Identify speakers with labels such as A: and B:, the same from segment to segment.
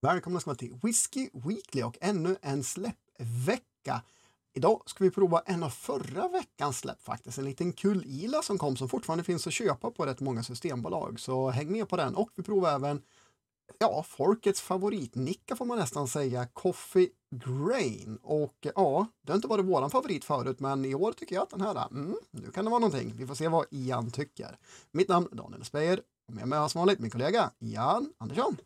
A: Välkomna ska vara till Whiskey Weekly och ännu en släppvecka. Idag ska vi prova en av förra veckans släpp faktiskt, en liten kullila som kom som fortfarande finns att köpa på rätt många systembolag. Så häng med på den och vi provar även ja, folkets favoritnicka får man nästan säga, Coffee Grain. Och ja, det har inte varit våran favorit förut, men i år tycker jag att den här, mm, nu kan det vara någonting. Vi får se vad Ian tycker. Mitt namn är Daniel Speyer och med mig har som vanligt min kollega Ian Andersson.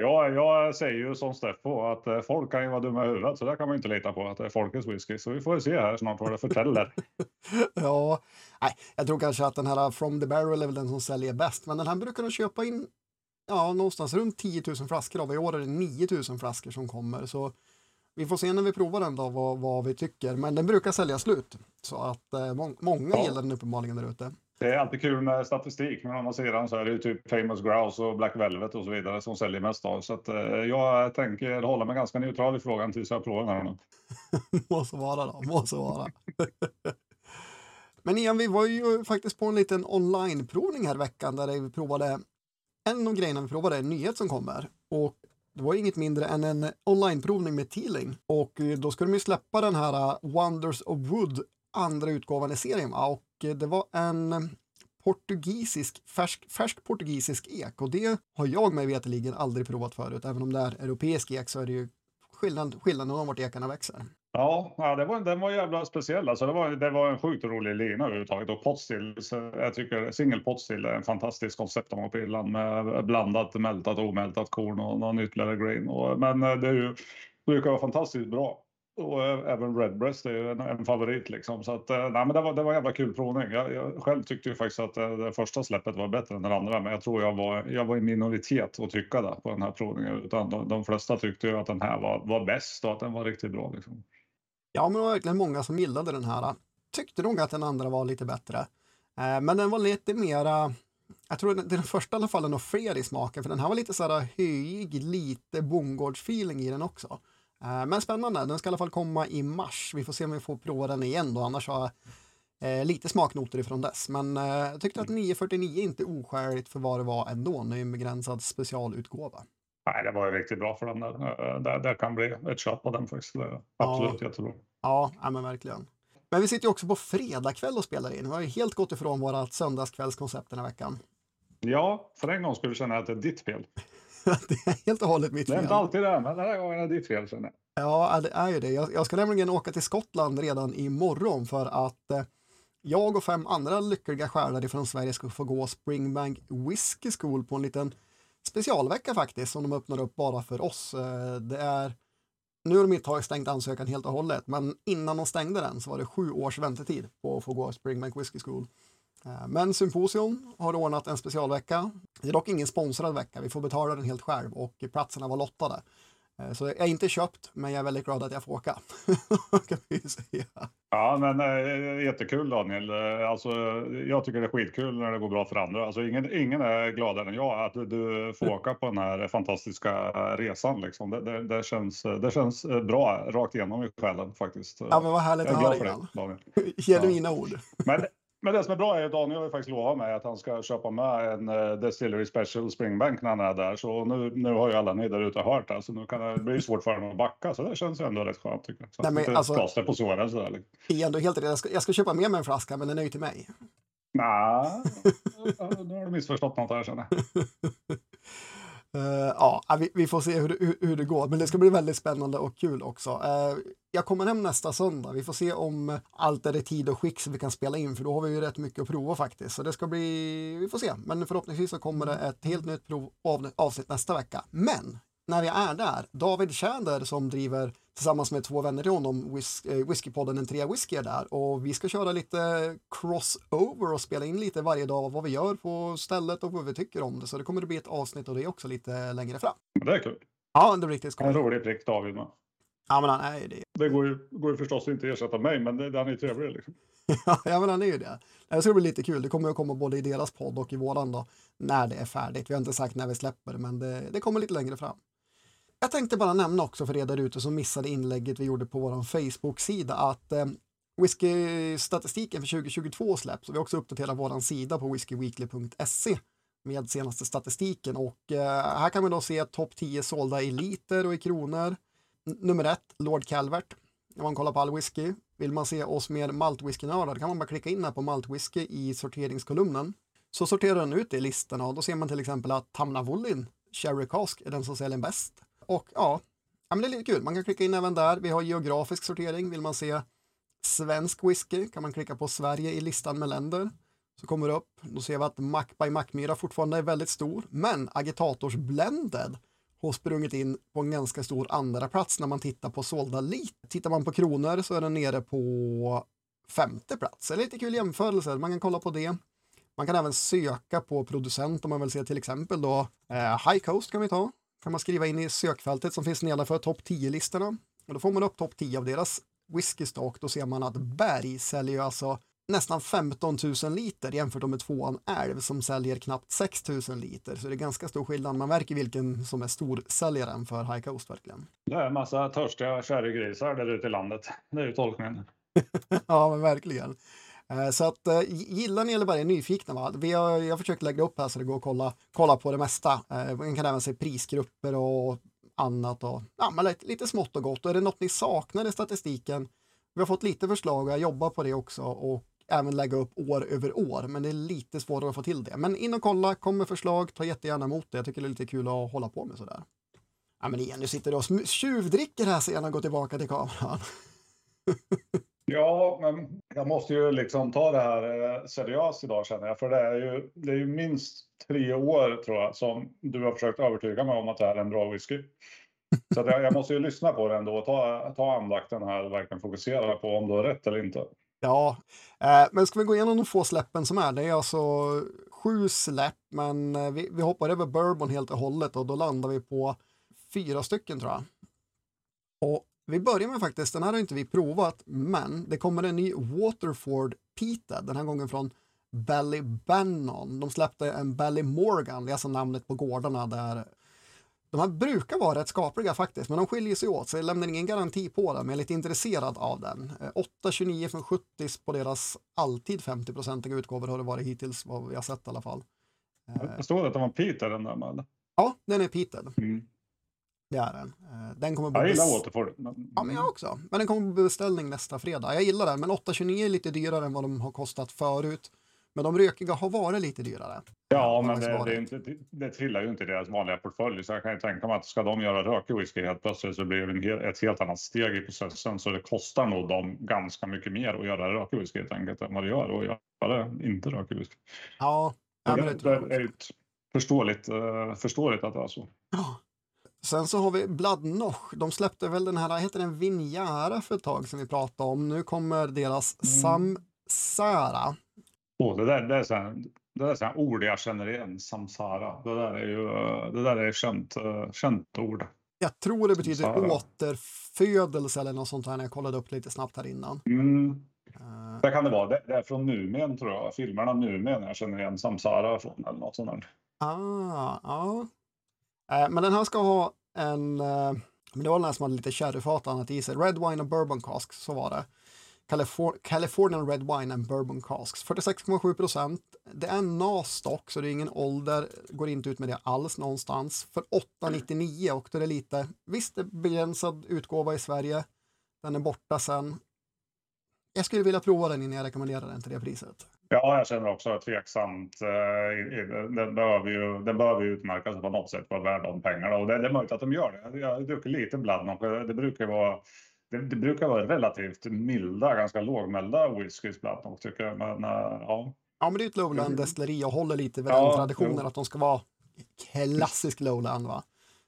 B: Ja, jag säger ju som Steffo att eh, folk kan ju vara dumma i huvudet, så där kan man ju inte lita på att det är folkets whisky. Så vi får ju se här snart vad det förtäller.
A: ja, nej, jag tror kanske att den här From the Barrel är väl den som säljer bäst, men den här brukar de köpa in ja, någonstans runt 10 000 flaskor av. I år är det 9 000 flaskor som kommer. Så vi får se när vi provar den då vad, vad vi tycker. Men den brukar sälja slut. Så att eh, må många ja. gillar den uppenbarligen där ute.
B: Det är alltid kul med statistik, men å andra sidan så är det ju typ Famous Grouse och Black Velvet och så vidare som säljer mest av. Så att, eh, jag tänker hålla mig ganska neutral i frågan tills jag provar den här.
A: må så vara då, må så vara. men Ian, vi var ju faktiskt på en liten onlineprovning här i veckan där vi provade en av grejerna vi provade är en nyhet som kommer. Och det var inget mindre än en onlineprovning med Teeling. Och då skulle de ju släppa den här eh, Wonders of Wood, andra utgåvan i serien. Och eh, det var en eh, portugisisk, färsk, färsk portugisisk ek. Och det har jag mig veterligen aldrig provat förut. Även om det är europeisk ek så är det ju skillnad, skillnaden om vart ekarna växer.
B: Ja, ja det var, den var jävla speciell. Alltså det, var, det var en sjukt rolig lina överhuvudtaget. Och potstill, jag tycker single potstill är en fantastisk koncept om på Irland med blandat, mältat och omältat korn och någon ytterligare grain. Och, men eh, det är ju, brukar vara fantastiskt bra. Och eh, även Redbreast är ju en, en, favorit liksom. Så att, eh, nej, men det var, det var en jävla kul provning. Jag, jag själv tyckte ju faktiskt att det, det, första släppet var bättre än det andra, men jag tror jag var, jag var i minoritet att tycka det på den här provningen. Utan de, de flesta tyckte ju att den här var, var bäst och att den var riktigt bra. Liksom.
A: Ja, men det var verkligen många som gillade den här. Tyckte nog att den andra var lite bättre. Eh, men den var lite mera, jag tror den, den första i alla fall, den var fler i smaken, för den här var lite så här höjig, lite bondgårdsfeeling i den också. Eh, men spännande, den ska i alla fall komma i mars. Vi får se om vi får prova den igen då, annars har jag eh, lite smaknoter ifrån dess. Men eh, jag tyckte att 949 inte är oskäligt för vad det var ändå, det är en begränsad specialutgåva.
B: Nej, det var ju riktigt bra för den där. Det, det kan bli ett köp på den faktiskt. Absolut ja. jättebra.
A: Ja, ja, men verkligen. Men vi sitter ju också på fredagkväll och spelar in. Vi har ju helt gått ifrån vårt söndagskvällskoncept den här veckan.
B: Ja, för en gång skulle du känna att det är ditt fel.
A: det är helt och hållet mitt fel.
B: Det är inte alltid det, men den här gången är det ditt fel
A: jag. Ja, det är ju det. Jag, jag ska nämligen åka till Skottland redan imorgon för att eh, jag och fem andra lyckliga själar från Sverige ska få gå Springbank Whiskey School på en liten specialvecka faktiskt som de öppnar upp bara för oss. Eh, det är nu har de inte stängt ansökan helt och hållet, men innan de stängde den så var det sju års väntetid på att få gå Springbank Whiskey School. Eh, men Symposium har ordnat en specialvecka. Det är dock ingen sponsrad vecka, vi får betala den helt själv och platserna var lottade. Eh, så jag är inte köpt, men jag är väldigt glad att jag får åka. kan vi säga.
B: Ja, men äh, jättekul Daniel. Alltså, jag tycker det är skitkul när det går bra för andra. Alltså, ingen, ingen är gladare än jag att du får åka på den här fantastiska resan. Liksom. Det, det, det, känns, det känns bra rakt igenom i själen faktiskt.
A: Ja, men vad härligt att höra. Genuina ja. ord.
B: Men men det som är bra är att Daniel har faktiskt lovat mig att han ska köpa med en uh, Distillery Special Springbank när han är där. Så nu, nu har ju alla ni där ute hört det, så nu kan det bli svårt för honom att backa. Så det känns ju ändå rätt skönt tycker jag. Så Nej, men, inte alltså, plåster på såren sådär. Liksom.
A: Du helt rätt. Jag ska, jag ska köpa med mig en flaska, men den är ju till mig.
B: Nej, nu har du missförstått något här känner jag.
A: Uh, ja, vi, vi, får se hur, hur, hur, det går, men det ska bli väldigt spännande och kul också. Uh, jag kommer hem nästa söndag. Vi får se om allt är i tid och skick så vi kan spela in, för då har vi ju rätt mycket att prova faktiskt. Så det ska bli, vi får se, men förhoppningsvis så kommer det ett helt nytt prov, av, avsnitt nästa vecka. Men när vi är där, David Tjäder som driver tillsammans med två vänner till honom, Whis eh, Whiskypodden En Trea Whisky är där och vi ska köra lite crossover och spela in lite varje dag vad vi gör på stället och vad vi tycker om det. Så det kommer att bli ett avsnitt och det också lite längre fram.
B: Det är kul.
A: Ja, det är riktigt skoj.
B: En rolig prick David med.
A: Ja, men han är det.
B: Det går ju, går ju förstås inte att ersätta mig, men det, han är ju trevlig liksom.
A: ja, men han är ju det. Det ska bli lite kul. Det kommer att komma både i deras podd och i våran då, när det är färdigt. Vi har inte sagt när vi släpper men det, det kommer lite längre fram. Jag tänkte bara nämna också för er där ute som missade inlägget vi gjorde på vår Facebook-sida att eh, whisky-statistiken för 2022 släpps och vi har också uppdaterat vår sida på whiskyweekly.se med senaste statistiken och eh, här kan vi då se topp 10 sålda i liter och i kronor. N nummer ett, Lord Calvert. Om man kollar på all whisky. Vill man se oss mer maltwhiskynördar kan man bara klicka in här på maltwhisky i sorteringskolumnen. Så sorterar den ut det i listorna och då ser man till exempel att Tamna Wollin Cherry Cask är den som säljer bäst. Och ja, ja men det är lite kul. Man kan klicka in även där. Vi har geografisk sortering. Vill man se svensk whisky kan man klicka på Sverige i listan med länder. Så kommer det upp. Då ser vi att Mac by Macmyra fortfarande är väldigt stor. Men Agitators Blended har sprungit in på en ganska stor andra plats när man tittar på sålda lit. Tittar man på kronor så är den nere på femte plats. Det är lite kul jämförelse. Man kan kolla på det. Man kan även söka på producent om man vill se till exempel då eh, High Coast kan vi ta. Kan man skriva in i sökfältet som finns nedanför topp 10-listorna. Och då får man upp topp 10 av deras whiskystock. Då ser man att Berg säljer alltså nästan 15 000 liter jämfört med tvåan Älv som säljer knappt 6 000 liter. Så det är ganska stor skillnad. Man märker vilken som är storsäljaren för High Coast verkligen.
B: Det är en massa törstiga kärringgrisar där ute i landet. Det är ju tolkningen.
A: ja, men verkligen. Eh, så att eh, gillar ni eller bara är nyfikna, va? Vi har, jag har försökt lägga upp här så det går att kolla, kolla på det mesta. Eh, man kan även se prisgrupper och annat och ja, men lite, lite smått och gott. Och är det något ni saknar i statistiken? Vi har fått lite förslag och jag jobbar på det också och även lägga upp år över år, men det är lite svårare att få till det. Men in och kolla, kom med förslag, ta jättegärna emot det. Jag tycker det är lite kul att hålla på med sådär. Ja, men igen, nu sitter du och tjuvdricker här sen och går tillbaka till kameran.
B: Ja, men jag måste ju liksom ta det här eh, seriöst idag känner jag. För det är ju, det är ju minst tre år tror jag som du har försökt övertyga mig om att det här är en bra whisky. Så jag, jag, måste ju lyssna på den då och ta, ta andakten här och verkligen fokusera på om du har rätt eller inte.
A: Ja, eh, men ska vi gå igenom de få släppen som är? Det är alltså sju släpp, men eh, vi, vi hoppar över bourbon helt och hållet och då landar vi på fyra stycken tror jag. Och vi börjar med faktiskt, den här har inte vi provat, men det kommer en ny Waterford Peated, den här gången från Ballybannon. De släppte en Ballymorgan, det är alltså namnet på gårdarna där de här brukar vara rätt skapliga faktiskt, men de skiljer sig åt, så jag lämnar ingen garanti på den, men jag är lite intresserad av den. 8,29 eh, från 70 på deras alltid 50-procentiga utgåvor har det varit hittills, vad vi har sett i alla fall.
B: Jag står att den var Peter den där med.
A: Ja, den är Peter. Mm. Det är den. Eh, den kommer
B: jag gillar Waterford.
A: Men... Ja, men jag också. Men den kommer på beställning nästa fredag. Jag gillar den, men 8,29 är lite dyrare än vad de har kostat förut. Men de rökiga har varit lite dyrare.
B: Ja, men det, det, inte, det trillar ju inte i deras vanliga portfölj. Så jag kan ju tänka mig att ska de göra rökig whisky helt plötsligt så blir det ett helt annat steg i processen. Så det kostar nog dem ganska mycket mer att göra rökig whisky helt enkelt än vad det gör att göra inte rökig whisky.
A: Ja,
B: det, det, det är förståeligt, uh, förståeligt att det är så.
A: Ja. Sen så har vi Bladnoch. De släppte väl den här, heter den Vinjara för ett tag som vi pratade om. Nu kommer deras mm. Samsara.
B: Oh, det, där, det är så här, det där är så här ord jag känner igen, samsara. Det där är ju det där är känt, känt ord.
A: Jag tror det betyder samsara. återfödelse eller något sånt här när jag kollade upp lite snabbt här innan.
B: Mm. Uh. Det kan det vara. Det, det är från Numen tror jag. Filmerna Numen jag känner igen samsara från eller något sånt där.
A: Ah, ja. Eh, men den här ska ha en, eh, men det var den här som hade lite sherryfat annat i sig. Red wine och bourbon cask, så var det. Califor Californian Red Wine and Bourbon Casks. 46,7 procent. Det är en NAS-stock så det är ingen ålder, går inte ut med det alls någonstans. För 8,99 och då är det lite, visst det är begränsad utgåva i Sverige. Den är borta sen. Jag skulle vilja prova den innan jag rekommenderar den till det priset.
B: Ja, jag känner också tveksamt. Den behöver ju, den behöver ju utmärka sig på något sätt, vara värd de pengarna. Och det, är möjligt att de gör det. Jag druckit lite Blood Det brukar vara det, det, brukar vara relativt milda, ganska lågmälda whiskys bland tycker jag. Men, uh, ja.
A: ja, men det är ett lowland destilleri och håller lite vid ja, den traditionen jo. att de ska vara klassisk lowland. Va?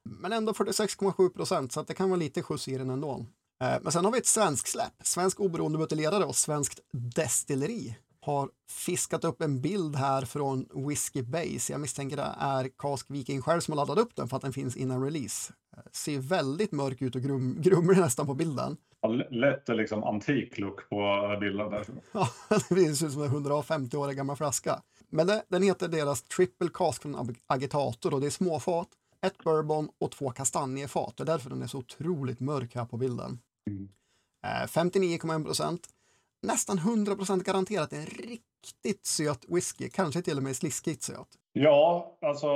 A: Men ändå 46,7 procent, så att det kan vara lite skjuts i den ändå. Eh, men sen har vi ett svenskt släpp, svensk oberoende buteljerare och svenskt destilleri har fiskat upp en bild här från Whiskey Base. Jag misstänker det är Cask Viking själv som har laddat upp den för att den finns innan release. Ser väldigt mörk ut och grum, grumlig nästan på bilden.
B: Ja, lätt liksom antik look på bilden där.
A: Ja, det ser ut som en 150 år gammal flaska. Men det, den heter deras Triple Cask från Agitator och det är småfat, ett bourbon och två kastanjefat. Det är därför den är så otroligt mörk här på bilden. Mm. 59,1 eh, procent nästan 100% garanterat en riktigt söt whisky, kanske till och med sliskigt söt.
B: Ja, alltså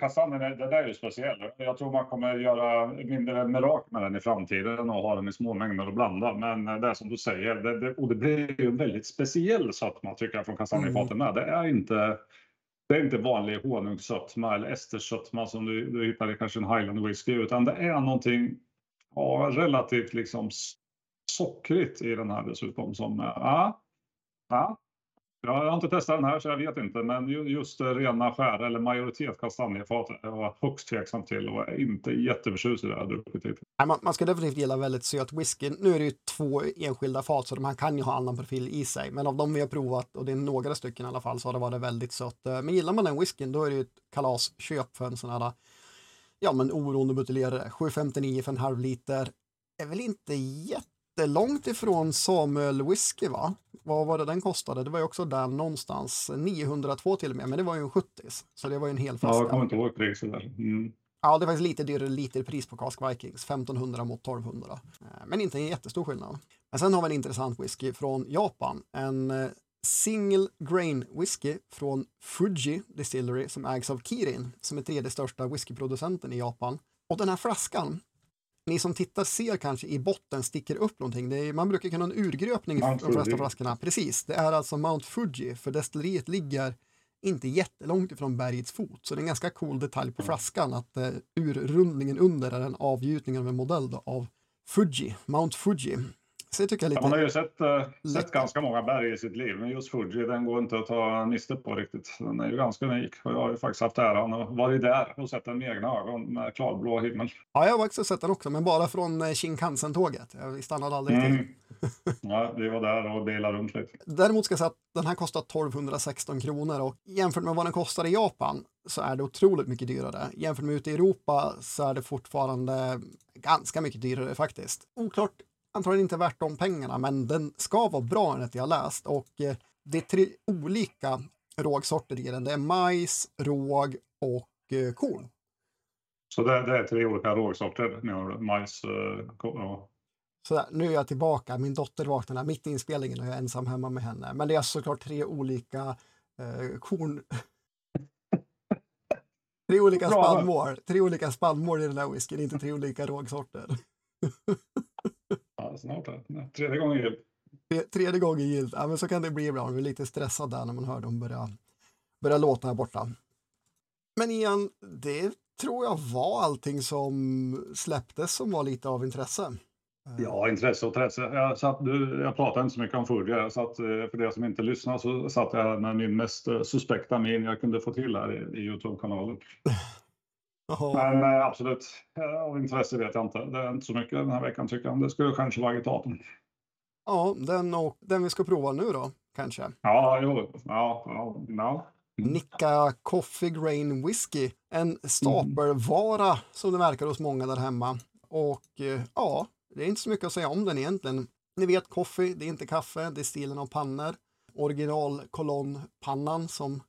B: kastanjen den är ju speciell. Jag tror man kommer göra mindre mirakel med den i framtiden och ha den i små mängder och blanda. Men det är som du säger, det, det, och det blir ju en väldigt speciell sötma tycker jag från kastanjefaten med. Det är inte det är inte vanlig honungssötma eller estersötma som du, du hittar i kanske en highland whisky, utan det är någonting ja, relativt liksom sockrigt i den här dessutom. Som, eh, ja, ja, jag har inte testat den här så jag vet inte, men just rena skär eller majoritet kastanjefat är jag högst tveksam till och är inte jätteförtjust i det jag druckit.
A: Man, man ska definitivt gilla väldigt söt whisky. Nu är det ju två enskilda fat så de här kan ju ha annan profil i sig, men av de vi har provat och det är några stycken i alla fall så har det varit väldigt sött. Eh, men gillar man den whiskyn då är det ju ett kalasköp för en sån här ja men oberoende buteljerare. 7,59 för en halv liter. Är väl inte jätte jättelångt ifrån Samuel whisky va? vad var det den kostade? Det var ju också där någonstans, 902 till och med, men det var ju en 70 så det var ju en hel flaska.
B: Ja, jag kommer inte ihåg priset där. Mm.
A: Ja, det var lite dyrare literpris på Cask Vikings, 1500 mot 1200. Eh, men inte en jättestor skillnad. Men sen har vi en intressant whisky från Japan, en eh, single grain whisky från Fuji Distillery som ägs av Kirin, som är tredje största whiskyproducenten i Japan. Och den här flaskan ni som tittar ser kanske i botten sticker upp någonting. Är, man brukar kunna ha en urgröpning i de flesta flaskorna. Precis, det är alltså Mount Fuji, för destilleriet ligger inte jättelångt ifrån bergets fot. Så det är en ganska cool detalj på flaskan att uh, urrundningen under är en avgjutning av en modell då, av Fuji, Mount Fuji. Så tycker jag lite...
B: Man har ju sett, uh, sett ganska många berg i sitt liv, men just Fuji den går inte att ta miste på riktigt. Den är ju ganska unik och jag har ju faktiskt haft äran att vara där och sett den med egna ögon med klarblå himmel.
A: Ja, jag har också sett den också, men bara från eh, Shinkansen-tåget. Vi stannade aldrig mm. till.
B: ja, vi var där och bilade runt lite.
A: Däremot ska jag säga att den här kostar 1216 kronor och jämfört med vad den kostar i Japan så är det otroligt mycket dyrare. Jämfört med ute i Europa så är det fortfarande ganska mycket dyrare faktiskt. Oklart antagligen inte värt de pengarna, men den ska vara bra enligt jag läst. Och eh, det är tre olika rågsorter i den. Det är majs, råg och eh, korn.
B: Så det, det, är tre olika rågsorter, majs eh, och
A: så nu är jag tillbaka. Min dotter vaknade mitt i inspelningen och jag är ensam hemma med henne. Men det är såklart tre olika eh, korn... tre olika spannmål. Tre olika spannmål i den här whiskyn, inte tre olika rågsorter.
B: snart. Tredje gången gillt.
A: Tredje gången gillt. Ja, men så kan det bli ibland. Man blir lite stressad där när man hör dem börja, börja låta här borta. Men igen, det tror jag var allting som släpptes som var lite av intresse.
B: Ja, intresse och intresse. Jag, satt, jag pratade inte så mycket om Fuji. Jag satt, eh, för det som inte lyssnar så satt jag med min mest eh, suspekta min jag kunde få till här i, i Youtube-kanalen. Men eh, absolut, av intresse vet jag inte. Det är inte så mycket den här veckan tycker jag. Det skulle kanske vara agitaten.
A: Ja, den, och, den vi ska prova nu då, kanske?
B: Ja, jo. Ja, ja, ja.
A: Mm. Nicka Coffee Grain Whiskey. En stapelvara mm. som det verkar hos många där hemma. Och eh, ja, det är inte så mycket att säga om den egentligen. Ni vet, coffee, det är inte kaffe, det är stilen av pannor. Original kolonnpannan som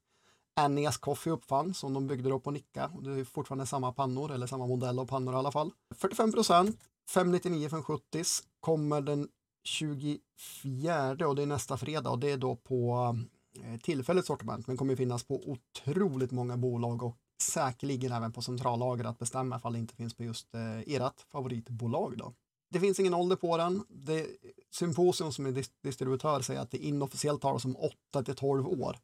A: Annias Coffee uppfann som de byggde då på Nicka. Och det är fortfarande samma pannor eller samma modell av pannor i alla fall. 45 procent, 599 från 70 kommer den 24 och det är nästa fredag och det är då på eh, tillfälligt sortiment men kommer finnas på otroligt många bolag och säkerligen även på centrallager att bestämma ifall det inte finns på just eh, ert favoritbolag. Då. Det finns ingen ålder på den. Det, Symposium som är distributör säger att det inofficiellt talas om 8 till 12 år.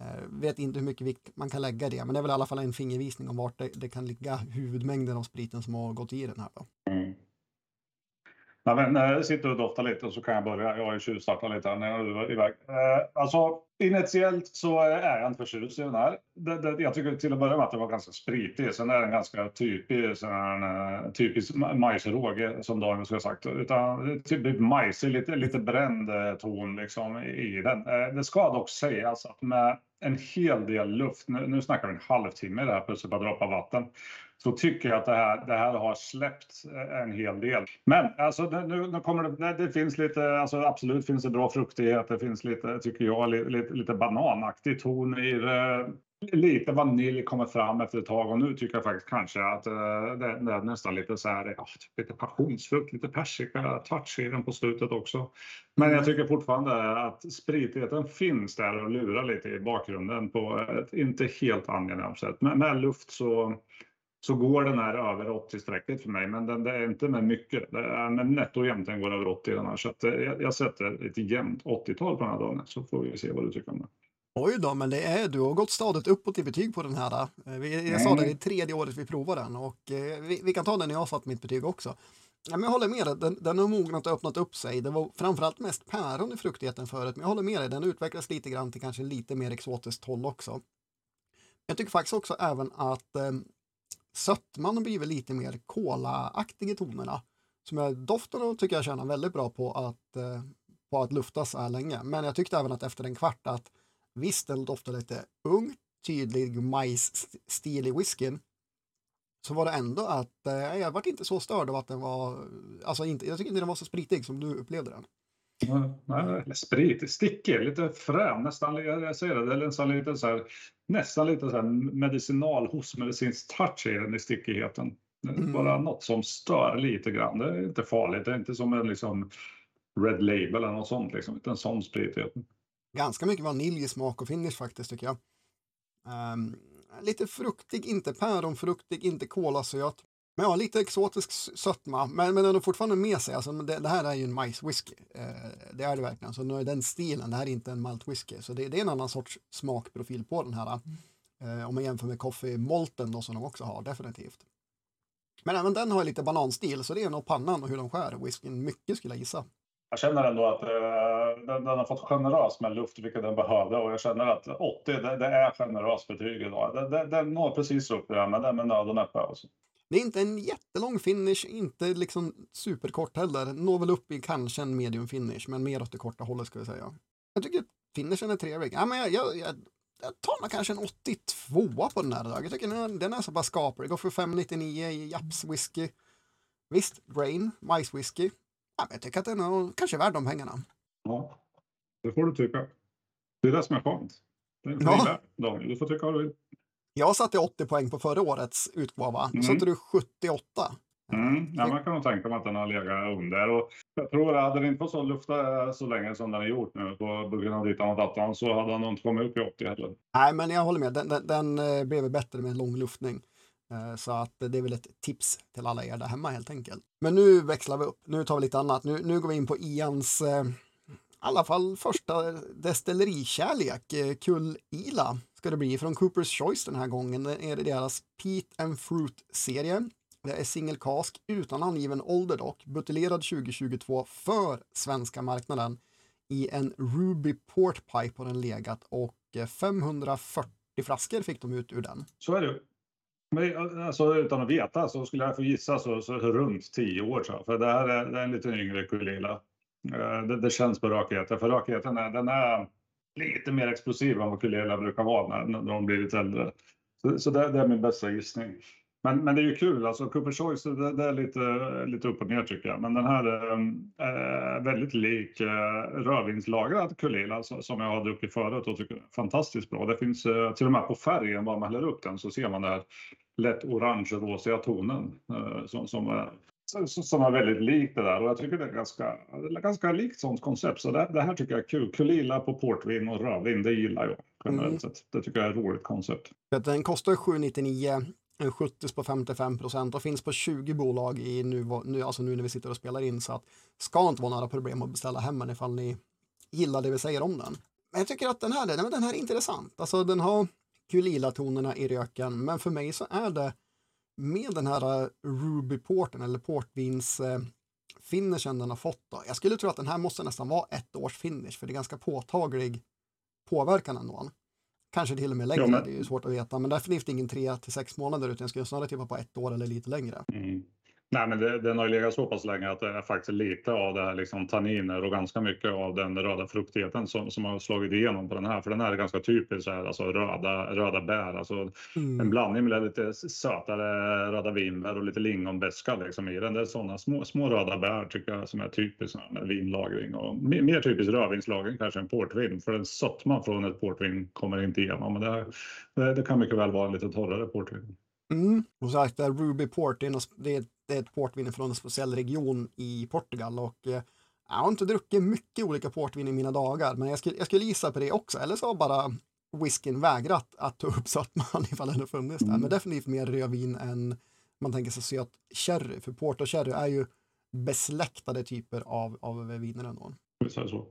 A: Eh, vet inte hur mycket vikt man kan lägga det, men det är väl i alla fall en fingervisning om vart det, det kan ligga huvudmängden av spriten som har gått i den här. Då.
B: Nej, men när jag sitter och doftar lite så kan jag börja. Jag har tjuvstartat lite här när du var iväg. Eh, alltså initiellt så eh, är jag inte förtjust i den här. Det, det, jag tycker till att börja med att den var ganska spritig. Sen är den ganska typisk, eh, sån eh, typisk majsråge som Daniel skulle ha sagt. Utan typ majsig, lite, lite bränd ton liksom i den. Eh, det ska dock sägas att med en hel del luft, nu, nu snackar vi en halvtimme där plus ett par droppar vatten, så tycker jag att det här, det här har släppt eh, en hel del. Men alltså, nu, nu kommer det, det finns lite, alltså, absolut finns det bra fruktighet, det finns lite, tycker jag, lite, lite bananaktig ton i det. lite vanilj kommer fram efter ett tag och nu tycker jag faktiskt kanske att uh, det, det, är nästan lite så här, ja, lite passionsfrukt, lite persika touch i den på slutet också. Men jag tycker fortfarande att spritigheten finns där och lurar lite i bakgrunden på ett inte helt angenämt sätt. Med, med luft så så går den här över 80-strecket för mig, men den, det är inte med mycket. Det är med netto jämnt går över 80 den här, så eh, jag, jag sätter ett jämnt 80-tal på den här dagen, så får vi se vad du tycker om det.
A: Oj då, men det är, du har gått stadigt uppåt i betyg på den här. Eh, vi, jag sa det, det är tredje året vi provar den och eh, vi, vi, kan ta den när jag har satt mitt betyg också. Ja, men jag håller med dig, den, den har mognat och öppnat upp sig. Det var framförallt mest päron i fruktigheten förut, men jag håller med dig, den utvecklas lite grann till kanske lite mer exotiskt håll också. Jag tycker faktiskt också även att sötman har blivit lite mer kolaaktig i tonerna. Som jag, doften tycker jag känner väldigt bra på att, eh, på att lufta så här länge. Men jag tyckte även att efter en kvart att visst, den doftar lite ung, tydlig majsstil i whiskyn. Så var det ändå att eh, jag var inte så störd av att den var, alltså inte, jag tycker inte den var så spritig som du upplevde den.
B: Sprit, stickig, lite frän, nästan, jag säger det, det är nästan lite så här, nästan lite så här medicinal hostmedicinsk touch i den i stickigheten. Mm. Bara något som stör lite grann. Det är inte farligt, det är inte som en liksom Red Label eller något sånt, liksom. inte en sån spritighet.
A: Ganska mycket vanilj i smak och finish faktiskt tycker jag. Um, lite fruktig, inte päronfruktig, inte kolasöt. Men ja, lite exotisk sötma, men, men den har fortfarande med sig. Alltså, det, det här är ju en majswhisky. Eh, det är det verkligen. Så nu är den stilen, det här är inte en maltwhisky. Så det, det, är en annan sorts smakprofil på den här. Eh, om man jämför med Coffee Molten då, som de också har, definitivt. Men även den har lite bananstil, så det är nog pannan och hur de skär whiskyn mycket skulle jag gissa.
B: Jag känner ändå att eh, den, den, har fått generös med luft, vilket den behövde. Och jag känner att 80, det, det är generöst betyg idag. Den, den, den når precis upp det men det är med nöd och näppe. Alltså.
A: Det är inte en jättelång finish, inte liksom superkort heller. Når väl upp i kanske en medium finish, men mer åt det korta hållet ska vi säga. Jag tycker finishen är trevlig. Ja, men jag, jag, jag, jag tar nog kanske en 82 på den här dagen. Jag tycker den, den är så pass skaplig. Går för 599 i Japs whisky. Visst, Brain, majswhisky. Ja, jag tycker att den är kanske värd de pengarna.
B: Ja, det får du tycka. Det är det som är skönt. Det är ja. Daniel. Du får tycka vad du vill.
A: Jag satte 80 poäng på förra årets utgåva. Mm. Satte du 78?
B: Mm. Ja, man kan nog tänka mig att den har legat under. Och jag tror att hade den inte fått så lufta så länge som den har gjort nu på grund av ditt datan så hade den nog inte kommit upp i 80 heller.
A: Nej, men jag håller med. Den, den, den eh, blev bättre med lång luftning. Eh, så att det är väl ett tips till alla er där hemma helt enkelt. Men nu växlar vi upp. Nu tar vi lite annat. Nu, nu går vi in på Ians, eh, i alla fall första destillerikärlek, eh, Kull Ila ska det bli från Coopers Choice den här gången. Det är deras Pete and Fruit-serie. Det är single cask utan angiven ålder dock, buteljerad 2022 för svenska marknaden i en Ruby Port Pipe har den legat och eh, 540 flaskor fick de ut ur den.
B: Så är det. Men, alltså, utan att veta så skulle jag få gissa så, så runt 10 år. Så. För det här är, det är en lite yngre Kulila. Eh, det, det, känns på rakheten. För rakheten är, den är lite mer explosiva än vad Kulela brukar vara när, när de blir lite äldre. Så, så det, det, är min bästa gissning. Men, men det är ju kul, alltså Cooper Choice, det, det, är lite, lite upp och ner tycker jag. Men den här är väldigt lik eh, rödvinslagrad Kulela alltså, som jag har druckit förut och tycker är fantastiskt bra. Det finns till och med på färgen, bara man häller upp den så ser man den här lätt orange-rosiga tonen som, som är som är väldigt likt det där och jag tycker det är ganska, ganska likt sånt koncept. Så det, det här tycker jag är kul. Kulila på portvin och rödvin, det gillar jag generellt mm. sett. Det tycker jag är ett roligt koncept.
A: Den kostar 799 70 på 55 procent och finns på 20 bolag i nu, nu, alltså nu när vi sitter och spelar in så att ska inte vara några problem att beställa hem den ifall ni gillar det vi säger om den. Men jag tycker att den här, den här är intressant. Alltså den har kulila-tonerna i röken men för mig så är det med den här eh, Ruby Porten eller portvins eh, finishen den har fått. Då. Jag skulle tro att den här måste nästan vara ett års finish för det är ganska påtaglig påverkan ändå. Kanske till och med längre, ja, men... det är ju svårt att veta, men definitivt ingen tre till sex månader utan jag skulle snarare tippa på ett år eller lite längre.
B: Mm. Nej, men det, den har legat så pass länge att det är faktiskt lite av det här liksom tanniner och ganska mycket av den röda fruktigheten som, som har slagit igenom på den här. För den här är ganska typisk här, alltså röda, röda bär, alltså mm. en blandning med lite sötare röda vinbär och lite lingonbeska liksom i den. Det är sådana små, små röda bär tycker jag som är typiskt med vinlagring och mer typiskt rödvinslagring kanske än portvin. För en sötma från ett portvin kommer inte igenom, men det, det, det kan mycket väl vara en lite torrare portvin.
A: Mm. Och sagt, Ruby Port, det är, det är ett portvin från en speciell region i Portugal och eh, jag har inte druckit mycket olika portvin i mina dagar, men jag skulle, jag skulle gissa på det också. Eller så har bara whiskyn vägrat att ta upp sötman ifall den har funnits där. Mm. Men definitivt mer rödvin än man tänker sig söt sherry, för port och sherry är ju besläktade typer av, av viner ändå.
B: Så.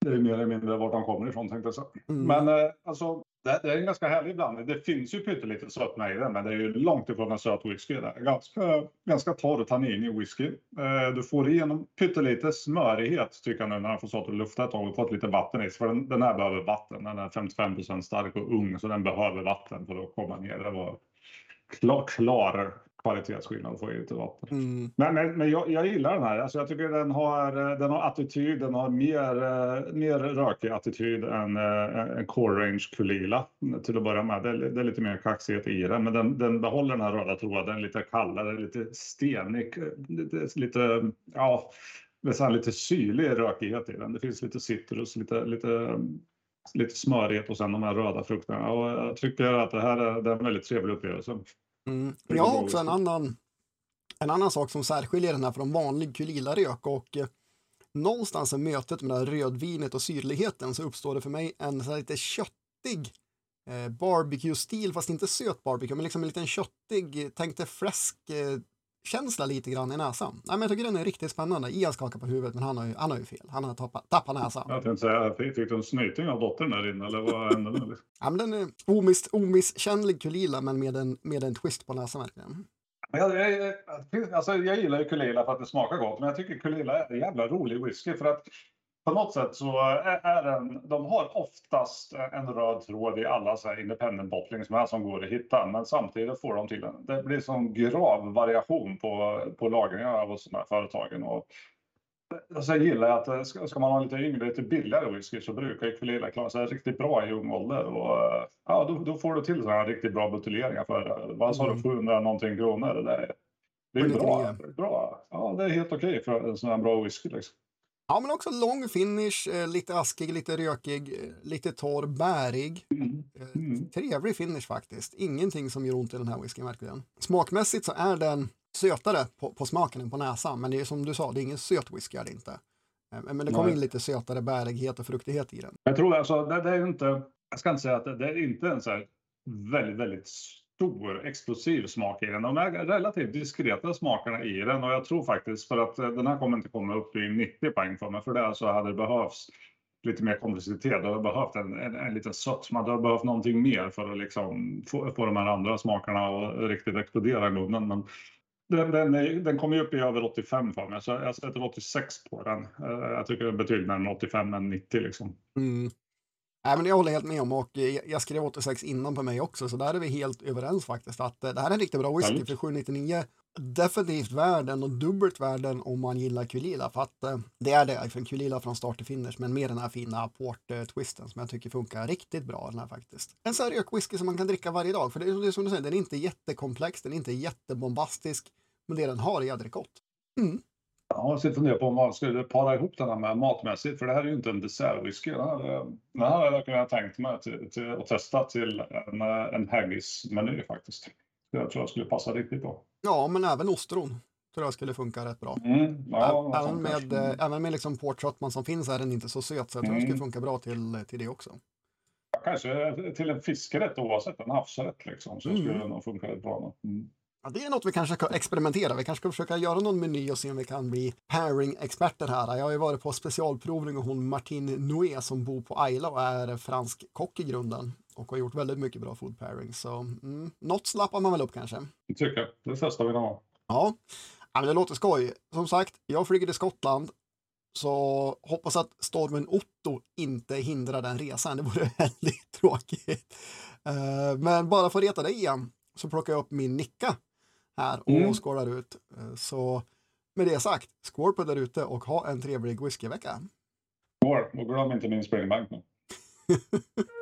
B: Det är mer eller mindre vart de kommer ifrån tänkte jag säga. Mm. Men eh, alltså, det, det är en ganska härlig blandning. Det finns ju pyttelite sötma i den, men det är ju långt ifrån en söt whisky. Det är ganska, ganska torr tannin i whisky. Eh, du får igenom pyttelite smörighet tycker jag nu när den får stått och lufta ett tag och fått lite vatten i sig. För den, den här behöver vatten. Den är 55% stark och ung, så den behöver vatten för att komma ner. Det var klar, klar kvalitetsskillnad får ju inte vatten. Mm. Men, men, men jag, jag, gillar den här. Alltså jag tycker den har, den har attityd, den har mer, eh, mer rökig attityd än eh, en core range Kulila till att börja med. Det är, det är lite mer kaxighet i den, men den, den behåller den här röda tråden lite kallare, lite stenig, lite, lite ja, nästan lite syrlig rökighet i den. Det finns lite citrus, lite, lite lite smörighet och sen de här röda frukterna. Och jag tycker att det här är, det är en väldigt trevlig upplevelse.
A: Mm. Jag har också en annan, en annan sak som särskiljer den här från vanlig Kulila-rök och eh, någonstans i mötet med rödvinet och syrligheten så uppstår det för mig en så lite köttig eh, barbecue-stil, fast inte söt barbecue, men liksom en liten köttig, tänk dig fläsk eh, känsla lite grann i näsan. Nej, men jag tycker den är riktigt spännande. Ian skakar på huvudet, men han har ju, han har ju fel. Han har tappat, tappat näsan.
B: Jag tänkte säga, fick du en snyting av dottern där inne, eller vad hände nu?
A: ja, men den är omiss, omisskännlig Kulila, men med en, med en twist på näsan verkligen.
B: Jag, jag, alltså, jag gillar ju Kulila för att det smakar gott, men jag tycker Kulila är en jävla rolig whisky för att på något sätt så är den, de har oftast en röd tråd i alla så här independent bottling som, som går att hitta. Men samtidigt får de till en, det blir sån grav variation på, på lagringar hos de här företagen. Och, alltså jag gillar att eh, ska, ska man ha lite yngre, lite billigare whisky så brukar Equilila klara sig riktigt bra i ung ålder. Och, ja, då, då får du till sådana här riktigt bra buteljeringar för, vad sa du, 700 mm. någonting kronor. Det är, det är bra, bra. Ja, det är helt okej okay för en sån här bra whisky. Liksom.
A: Ja, men också lång finish, eh, lite askig, lite rökig, eh, lite torr, bärig. Mm. Eh, mm. Trevlig finish faktiskt. Ingenting som gör ont i den här whiskyn verkligen. Smakmässigt så är den sötare på, på smaken än på näsan, men det är som du sa, det är ingen söt whisky är det inte. Men det kommer in lite sötare bärighet och fruktighet i den.
B: Jag tror alltså, det, det är inte, jag ska inte säga att det, det är inte en så här väldigt, väldigt stor explosiv smak i den. De är relativt diskreta smakerna i den och jag tror faktiskt för att eh, den här kommer inte komma upp i 90 poäng för mig för det så hade det behövts lite mer komplexitet. Du har behövt en, en, en liten sötma, du har behövt någonting mer för att liksom få, få de här andra smakerna att riktigt explodera i munnen. Men den, den, den kommer ju upp i över 85 för mig, så jag sätter 86 på den. Eh, jag tycker det är betydligt närmare 85 än 90 liksom.
A: Mm. Nej, men jag håller helt med om och jag skrev 86 innan på mig också så där är vi helt överens faktiskt att eh, det här är en riktigt bra whisky för 799 definitivt värden och dubbelt värden om man gillar Kulila för att eh, det är det för en Kulila från start till finish men med den här fina port-twisten som jag tycker funkar riktigt bra den här faktiskt. En sån här rökwhisky som man kan dricka varje dag för det är, det är som du säger, den är inte jättekomplex, den är inte jättebombastisk men det den har är jädrigt gott. Mm.
B: Ja, jag funderar på om man skulle para ihop den här med matmässigt, för det här är ju inte en dessertwhisky. Den här, den här hade jag kunnat tänkt mig till, till, att testa till en, en haggis-meny faktiskt. Jag tror jag skulle passa riktigt bra.
A: Ja, men även ostron tror jag skulle funka rätt bra.
B: Mm, ja,
A: även, med, mm. även med liksom portköttman som finns är den inte så söt, så jag tror mm. det skulle funka bra till, till det också.
B: Kanske till en fiskrätt oavsett en havsrätt liksom, så mm. skulle den nog funka rätt bra. Mm.
A: Ja, det är något vi kanske ska experimentera. Vi kanske ska försöka göra någon meny och se om vi kan bli pairing-experter här. Jag har ju varit på specialprovning och hon Martine Noé som bor på Ayla och är fransk kock i grunden och har gjort väldigt mycket bra food pairing. Så mm, något slappar man väl upp kanske.
B: Det tycker jag. Det testar vi någon
A: Ja, ja men det låter skoj. Som sagt, jag flyger till Skottland så hoppas att stormen Otto inte hindrar den resan. Det vore väldigt tråkigt. Uh, men bara för att reta dig igen så plockar jag upp min Nicka här och mm. skålar ut. Eh, så med det sagt, skål på där ute och ha en trevlig whiskyvecka.
B: Skål och glöm inte min springbank nu.